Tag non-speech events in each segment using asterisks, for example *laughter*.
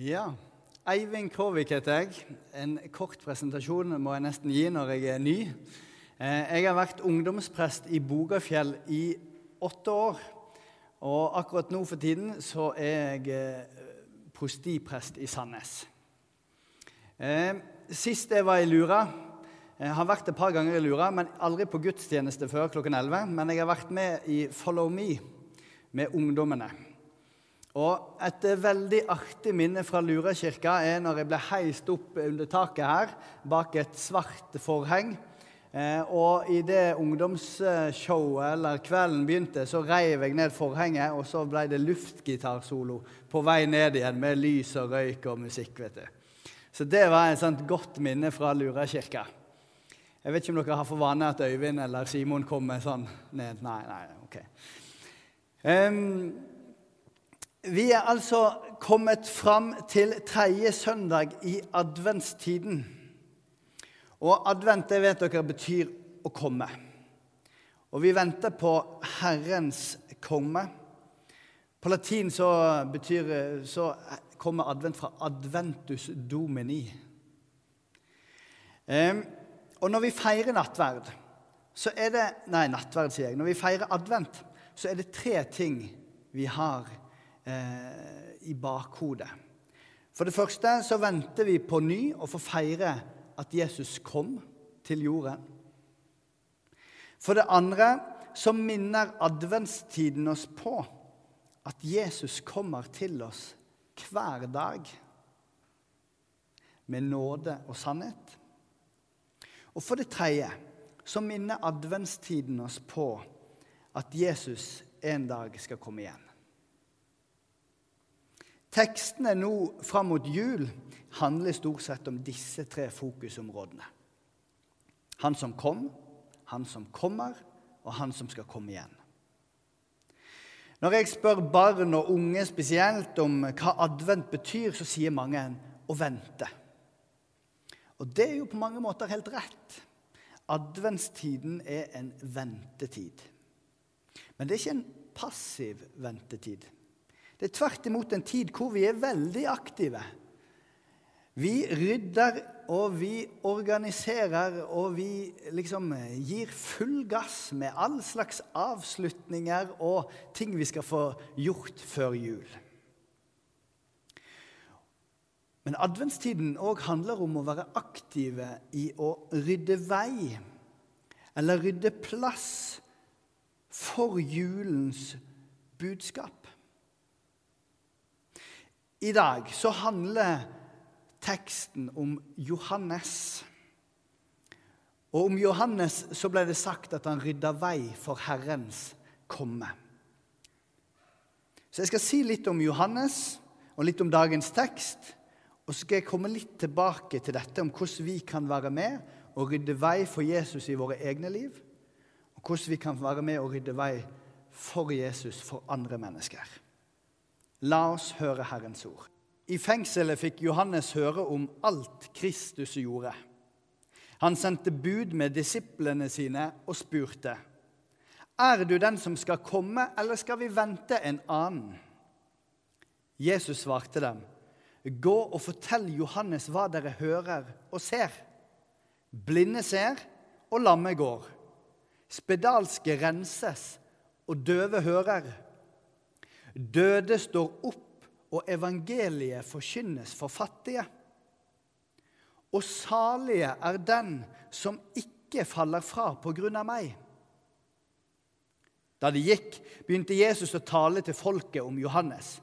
Ja. Eivind Kråvik heter jeg. En kort presentasjon må jeg nesten gi når jeg er ny. Eh, jeg har vært ungdomsprest i Bogafjell i åtte år. Og akkurat nå for tiden så er jeg eh, prostiprest i Sandnes. Eh, sist jeg var i Lura Jeg har vært et par ganger i Lura, men aldri på gudstjeneste før klokken 11. Men jeg har vært med i Follow Me med ungdommene. Og Et veldig artig minne fra Lurakirka er når jeg ble heist opp under taket her, bak et svart forheng. Eh, og idet ungdomsshowet eller kvelden begynte, så reiv jeg ned forhenget, og så ble det luftgitarsolo på vei ned igjen med lys og røyk og musikk. vet du. Så det var et sånt godt minne fra Lurakirka. Jeg vet ikke om dere har for vane at Øyvind eller Simon kommer sånn ned. Nei, nei, ok. Um, vi er altså kommet fram til tredje søndag i adventstiden. Og advent det vet dere betyr å komme. Og vi venter på Herrens komme. På latin så, betyr, så kommer advent fra 'adventus domini'. Um, og når vi feirer nattverd, så er det Nei, nattverd, sier jeg. Når vi feirer advent, så er det tre ting vi har eh, i bakhodet. For det første så venter vi på ny å få feire at Jesus kom til jorden. For det andre så minner adventstiden oss på at Jesus kommer til oss hver dag med nåde og sannhet. Og for det tredje så minner adventstiden oss på at Jesus en dag skal komme igjen. Tekstene nå fram mot jul handler stort sett om disse tre fokusområdene. Han som kom, han som kommer, og han som skal komme igjen. Når jeg spør barn og unge spesielt om hva advent betyr, så sier mange en 'å vente'. Og det er jo på mange måter helt rett. Adventstiden er en ventetid. Men det er ikke en passiv ventetid. Det er tvert imot en tid hvor vi er veldig aktive. Vi rydder, og vi organiserer, og vi liksom gir full gass med all slags avslutninger og ting vi skal få gjort før jul. Men adventstiden òg handler om å være aktive i å rydde vei, eller rydde plass, for julens budskap. I dag så handler teksten om Johannes. Og om Johannes så ble det sagt at han rydda vei for Herrens komme. Så jeg skal si litt om Johannes og litt om dagens tekst. Og så skal jeg komme litt tilbake til dette om hvordan vi kan være med og rydde vei for Jesus i våre egne liv. Og hvordan vi kan være med og rydde vei for Jesus for andre mennesker. La oss høre Herrens ord. I fengselet fikk Johannes høre om alt Kristus gjorde. Han sendte bud med disiplene sine og spurte, Er du den som skal komme, eller skal vi vente en annen? Jesus svarte dem, Gå og fortell Johannes hva dere hører og ser. Blinde ser, og lamme går. Spedalske renses, og døve hører. Døde står opp, og evangeliet forkynnes for fattige. Og salige er den som ikke faller fra på grunn av meg. Da de gikk, begynte Jesus å tale til folket om Johannes.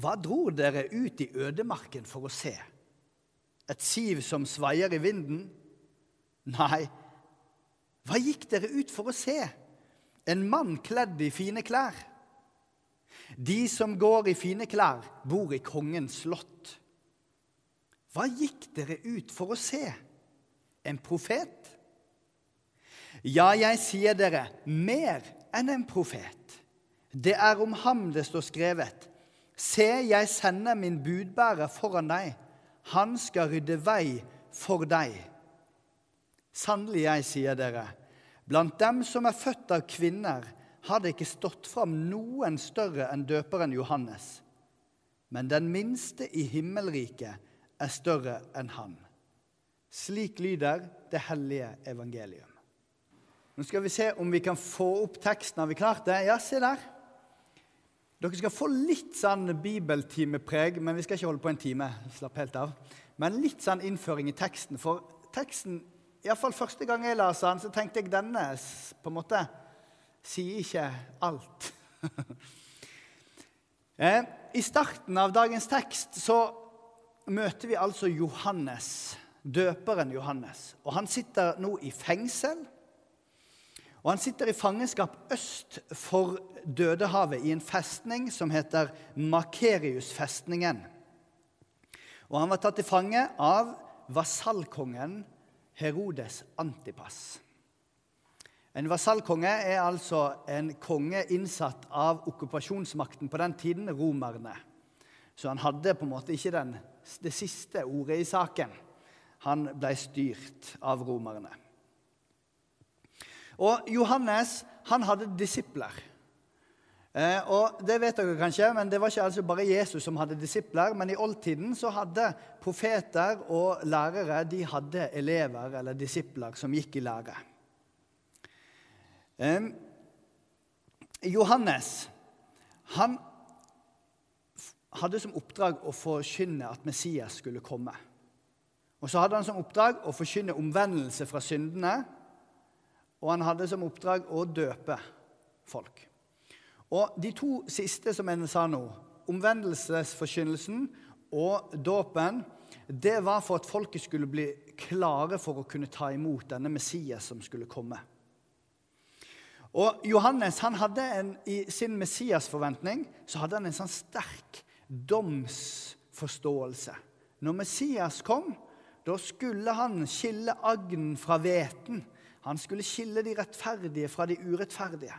Hva dro dere ut i ødemarken for å se? Et siv som svaier i vinden? Nei, hva gikk dere ut for å se? En mann kledd i fine klær? De som går i fine klær, bor i kongens slott. Hva gikk dere ut for å se? En profet? Ja, jeg sier dere, mer enn en profet. Det er om ham det står skrevet. Se, jeg sender min budbærer foran deg. Han skal rydde vei for deg. Sannelig, jeg sier dere, blant dem som er født av kvinner, har det ikke stått fram noen større enn døperen Johannes. men den minste i himmelriket er større enn han. Slik lyder det hellige evangelium. Nå skal vi se om vi kan få opp teksten. Har vi klart det? Ja, se der. Dere skal få litt sånn bibeltimepreg, men vi skal ikke holde på en time. Slapp helt av. Men litt sånn innføring i teksten. For teksten, iallfall første gang jeg leste den, så tenkte jeg denne på en måte sier ikke alt. *laughs* Eh, I starten av dagens tekst så møter vi altså Johannes, døperen Johannes. Og han sitter nå i fengsel. Og han sitter i fangenskap øst for Dødehavet, i en festning som heter Makeriusfestningen. Og han var tatt til fange av vasallkongen Herodes Antipas. En vasallkonge er altså en konge innsatt av okkupasjonsmakten på den tiden, romerne. Så han hadde på en måte ikke den, det siste ordet i saken. Han ble styrt av romerne. Og Johannes han hadde disipler. Eh, og Det vet dere kanskje, men det var ikke altså bare Jesus som hadde disipler. Men i oldtiden så hadde profeter og lærere de hadde elever eller disipler som gikk i lære. Johannes han hadde som oppdrag å forkynne at Messias skulle komme. Og så hadde han som oppdrag å forkynne omvendelse fra syndene. Og han hadde som oppdrag å døpe folk. Og de to siste som jeg sa nå, omvendelsesforkynnelsen og dåpen, det var for at folket skulle bli klare for å kunne ta imot denne Messias som skulle komme. Og Johannes han hadde en, I sin Messias-forventning så hadde han en sånn sterk domsforståelse. Når Messias kom, da skulle han skille agn fra hveten. Han skulle skille de rettferdige fra de urettferdige.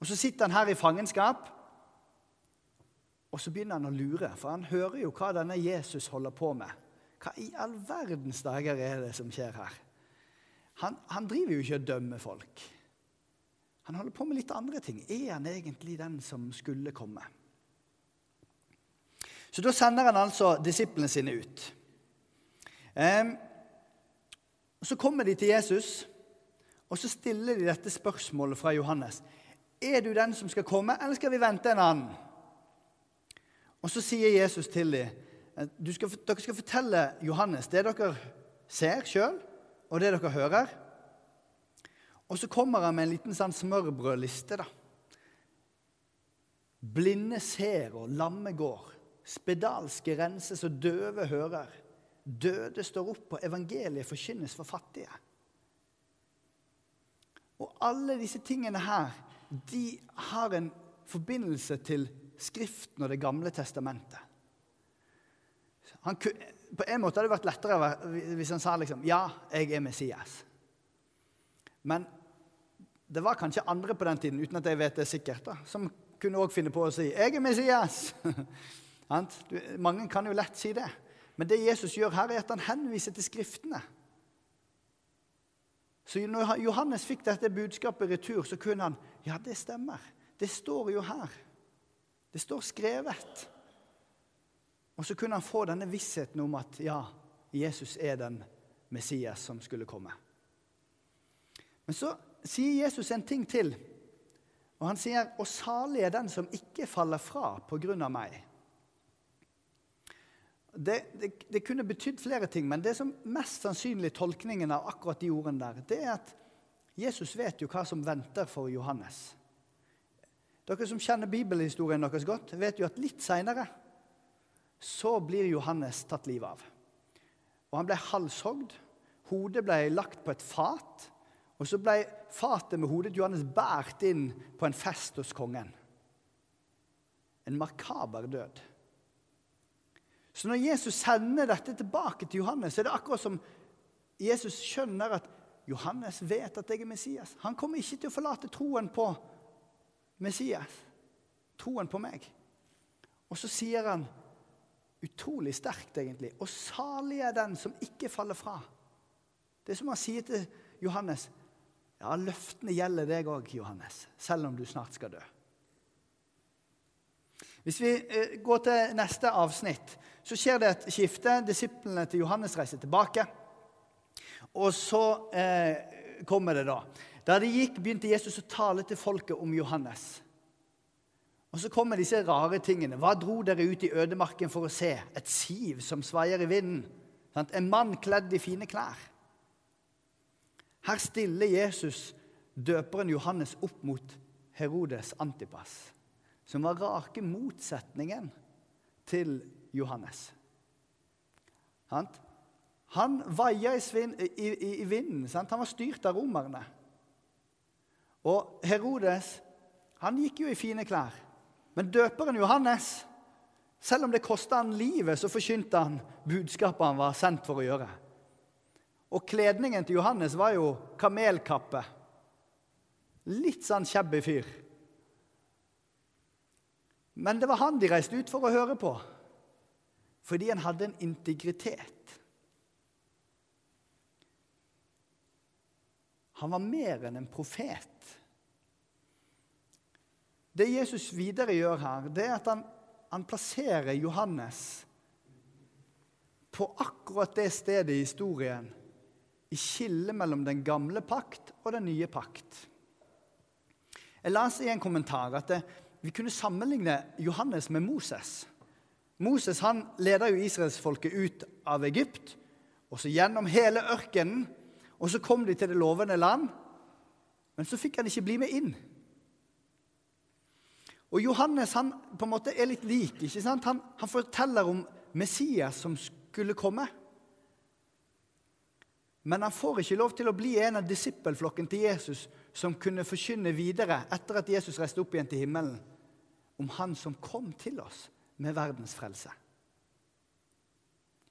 Og Så sitter han her i fangenskap, og så begynner han å lure. For han hører jo hva denne Jesus holder på med. Hva i all verdens dager er det som skjer her? Han, han driver jo ikke og dømmer folk. Han holder på med litt andre ting. Er han egentlig den som skulle komme? Så da sender han altså disiplene sine ut. Så kommer de til Jesus, og så stiller de dette spørsmålet fra Johannes. Er du den som skal komme, eller skal vi vente en annen? Og så sier Jesus til dem skal, dere skal fortelle Johannes det dere ser sjøl, og det dere hører. Og så kommer han med en liten sånn smørbrødliste. da. Blinde ser og lamme går. Spedalske renses og døve hører. Døde står opp, og evangeliet forkynnes for fattige. Og alle disse tingene her de har en forbindelse til Skriften og Det gamle testamentet. Han, på en måte hadde det vært lettere hvis han sa liksom, 'Ja, jeg er Messias'. Men det var kanskje andre på den tiden uten at jeg vet det sikkert, da, som kunne også finne på å si 'Jeg er Messias'. *laughs* Mange kan jo lett si det. Men det Jesus gjør her, er at han henviser til Skriftene. Så når Johannes fikk dette budskapet i retur, så kunne han Ja, det stemmer. Det står jo her. Det står skrevet. Og så kunne han få denne vissheten om at ja, Jesus er den Messias som skulle komme. Men så sier Jesus en ting til. Og han sier, 'Og salig er den som ikke faller fra på grunn av meg' det, det, det, kunne betydd flere ting, men det som mest sannsynlig tolkningen av akkurat de ordene der, det er at Jesus vet jo hva som venter for Johannes. Dere som kjenner bibelhistorien deres godt, vet jo at litt seinere så blir Johannes tatt livet av. Og han ble halshogd. Hodet ble lagt på et fat. Og så ble fatet med hodet til Johannes båret inn på en fest hos kongen. En makaber død. Så når Jesus sender dette tilbake til Johannes, så er det akkurat som Jesus skjønner at Johannes vet at jeg er Messias. Han kommer ikke til å forlate troen på Messias, troen på meg. Og så sier han utrolig sterkt, egentlig, og salig er den som ikke faller fra. Det er som han sier til Johannes. Ja, løftene gjelder deg òg, Johannes, selv om du snart skal dø. Hvis vi eh, går til neste avsnitt, så skjer det et skifte. Disiplene til Johannes reiser tilbake. Og så eh, kommer det, da. Da de gikk, begynte Jesus å tale til folket om Johannes. Og så kommer disse rare tingene. Hva dro dere ut i ødemarken for å se? Et siv som svaier i vinden. En mann kledd i fine klær. Her stiller Jesus døperen Johannes opp mot Herodes Antipas, som var rake motsetningen til Johannes. Han vaia i, i, i, i vinden. Sant? Han var styrt av romerne. Og Herodes han gikk jo i fine klær. Men døperen Johannes, selv om det kosta han livet, så forkynte han budskapet han var sendt for å gjøre. Og kledningen til Johannes var jo kamelkappe. Litt sånn shabby fyr. Men det var han de reiste ut for å høre på, fordi han hadde en integritet. Han var mer enn en profet. Det Jesus videre gjør her, det er at han, han plasserer Johannes på akkurat det stedet i historien i skillet mellom den gamle pakt og den nye pakt. Jeg leste i en kommentar at vi kunne sammenligne Johannes med Moses. Moses han leda israelsfolket ut av Egypt, og så gjennom hele ørkenen. Og så kom de til det lovende land, men så fikk han ikke bli med inn. Og Johannes han på en måte er litt lik. ikke sant? Han, han forteller om Messias som skulle komme. Men han får ikke lov til å bli en av disippelflokken til Jesus som kunne forkynne videre etter at Jesus reiste opp igjen til himmelen, om han som kom til oss med verdens frelse.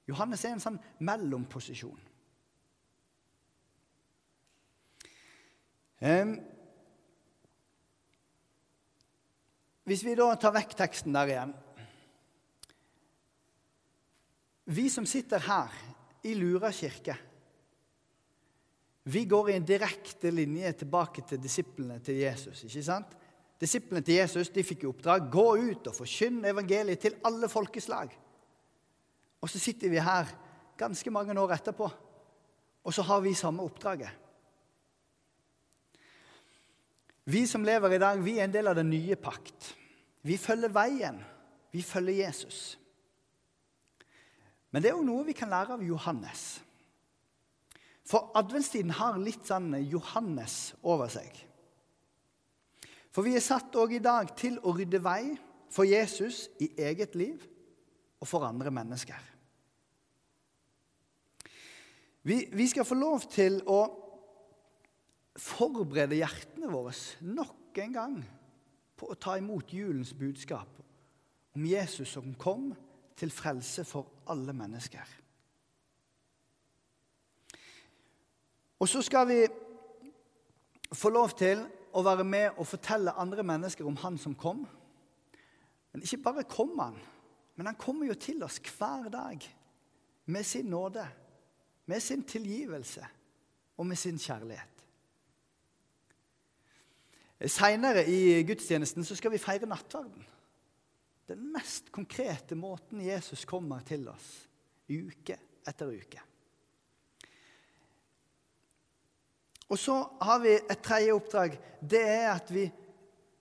Johannes er en sånn mellomposisjon. Um, hvis vi da tar vekk teksten der igjen Vi som sitter her i Lura kirke vi går i en direkte linje tilbake til disiplene til Jesus. ikke sant? Disiplene til Jesus de fikk i oppdrag gå ut og forkynne evangeliet til alle folkeslag. Og så sitter vi her ganske mange år etterpå, og så har vi samme oppdraget. Vi som lever i dag, vi er en del av den nye pakt. Vi følger veien. Vi følger Jesus. Men det er jo noe vi kan lære av Johannes. For adventstiden har litt sånn Johannes over seg. For vi er satt òg i dag til å rydde vei for Jesus i eget liv og for andre mennesker. Vi, vi skal få lov til å forberede hjertene våre nok en gang på å ta imot julens budskap om Jesus som kom til frelse for alle mennesker. Og så skal vi få lov til å være med og fortelle andre mennesker om Han som kom. Men ikke bare kom Han, men han kommer jo til oss hver dag med sin nåde, med sin tilgivelse og med sin kjærlighet. Seinere i gudstjenesten så skal vi feire nattverden. Den mest konkrete måten Jesus kommer til oss uke etter uke. Og så har vi et tredje oppdrag. Det er at vi,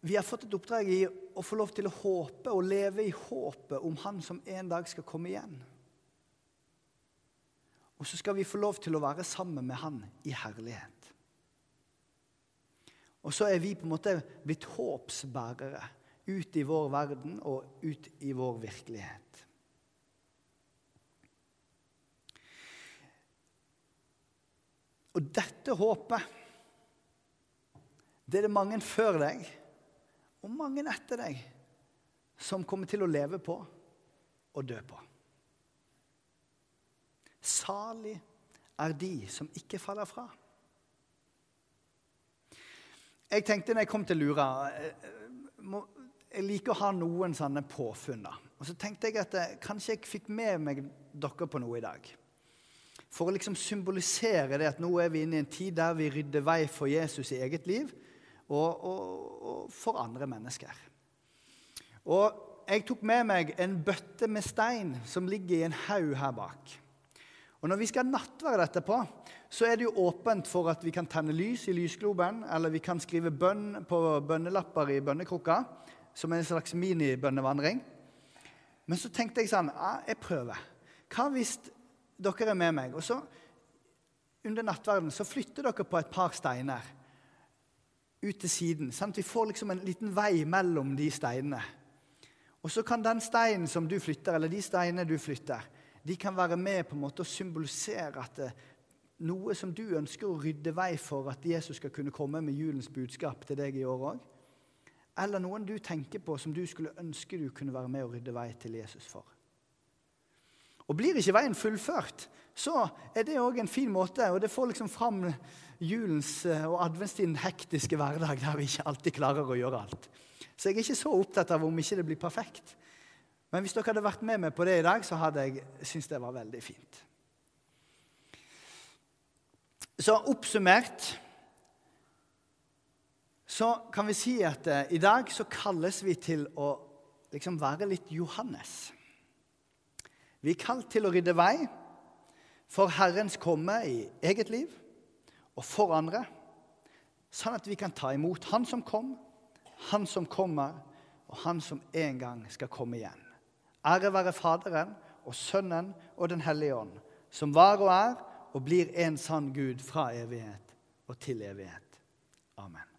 vi, har fått et oppdrag i å få lov til å håpe og leve i håpet om Han som en dag skal komme igjen. Og så skal vi få lov til å være sammen med Han i herlighet. Og så er vi på en måte blitt håpsbærere ut i vår verden og ut i vår virkelighet. Og dette håpet, det er det mange før deg og mange etter deg som kommer til å leve på og dø på. Salig er de som ikke faller fra. Jeg tenkte når jeg kom til Lura eh, Jeg liker å ha noen sånne påfunn. Og så tenkte jeg at eh, kanskje jeg fikk med meg dere på noe i dag. For å liksom symbolisere det at nå er vi inne i en tid der vi rydder vei for Jesus i eget liv og, og, og for andre mennesker. Og jeg tok med meg en bøtte med stein som ligger i en haug her bak. Og Når vi skal ha nattverd etterpå, så er det jo åpent for at vi kan tenne lys i lysgloben, eller vi kan skrive bønn på bønnelapper i bønnekrukka, som en slags minibønnevandring. Men så tenkte jeg sånn ja, Jeg prøver. Hva hvis dere er med meg? Og så under nattverden så flytter dere på et par steiner ut til siden. at Vi får liksom en liten vei mellom de steinene. Og så kan den steinen som du flytter, eller de steinene du flytter, de kan være med på en måte å symbolisere at det, noe som du ønsker å rydde vei for at Jesus skal kunne komme med julens budskap til deg i år òg. Eller noen du tenker på som du skulle ønske du kunne være med å rydde vei til Jesus for. Og Blir ikke veien fullført, så er det òg en fin måte, og det får liksom fram julens eh, og adventstidens hektiske hverdag der vi ikke alltid klarer å gjøre alt. Så jeg er ikke så opptatt av om ikke det blir perfekt. Men hvis dere hadde vært med meg på det i dag, så hadde jeg syntes det var veldig fint. Så oppsummert så kan vi si at eh, i dag så kalles vi til å liksom være litt Johannes. Vi er kalt til å rydde vei for Herrens komme i eget liv og for andre, sånn at vi kan ta imot Han som kom, Han som kommer, og Han som en gang skal komme igjen. Ære være Faderen og Sønnen og Den hellige ånd, som var og er og blir en sann Gud fra evighet og til evighet. Amen.